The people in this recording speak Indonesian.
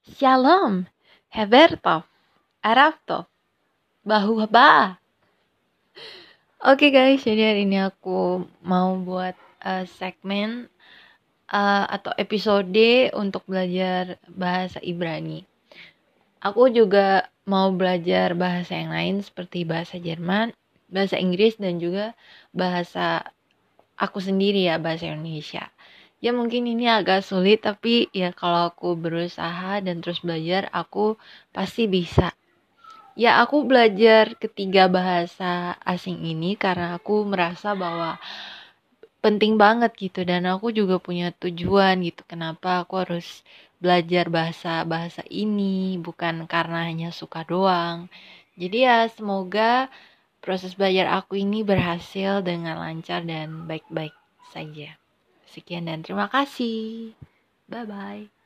Shalom, Hebertov, Araftov, Bahu Ba. Oke guys, jadi hari ini aku mau buat uh, segmen uh, atau episode untuk belajar bahasa Ibrani. Aku juga mau belajar bahasa yang lain seperti bahasa Jerman, bahasa Inggris dan juga bahasa aku sendiri ya bahasa Indonesia ya mungkin ini agak sulit tapi ya kalau aku berusaha dan terus belajar aku pasti bisa. Ya aku belajar ketiga bahasa asing ini karena aku merasa bahwa penting banget gitu dan aku juga punya tujuan gitu kenapa aku harus belajar bahasa bahasa ini bukan karena hanya suka doang. Jadi ya semoga proses belajar aku ini berhasil dengan lancar dan baik-baik saja Sekian dan terima kasih. Bye bye.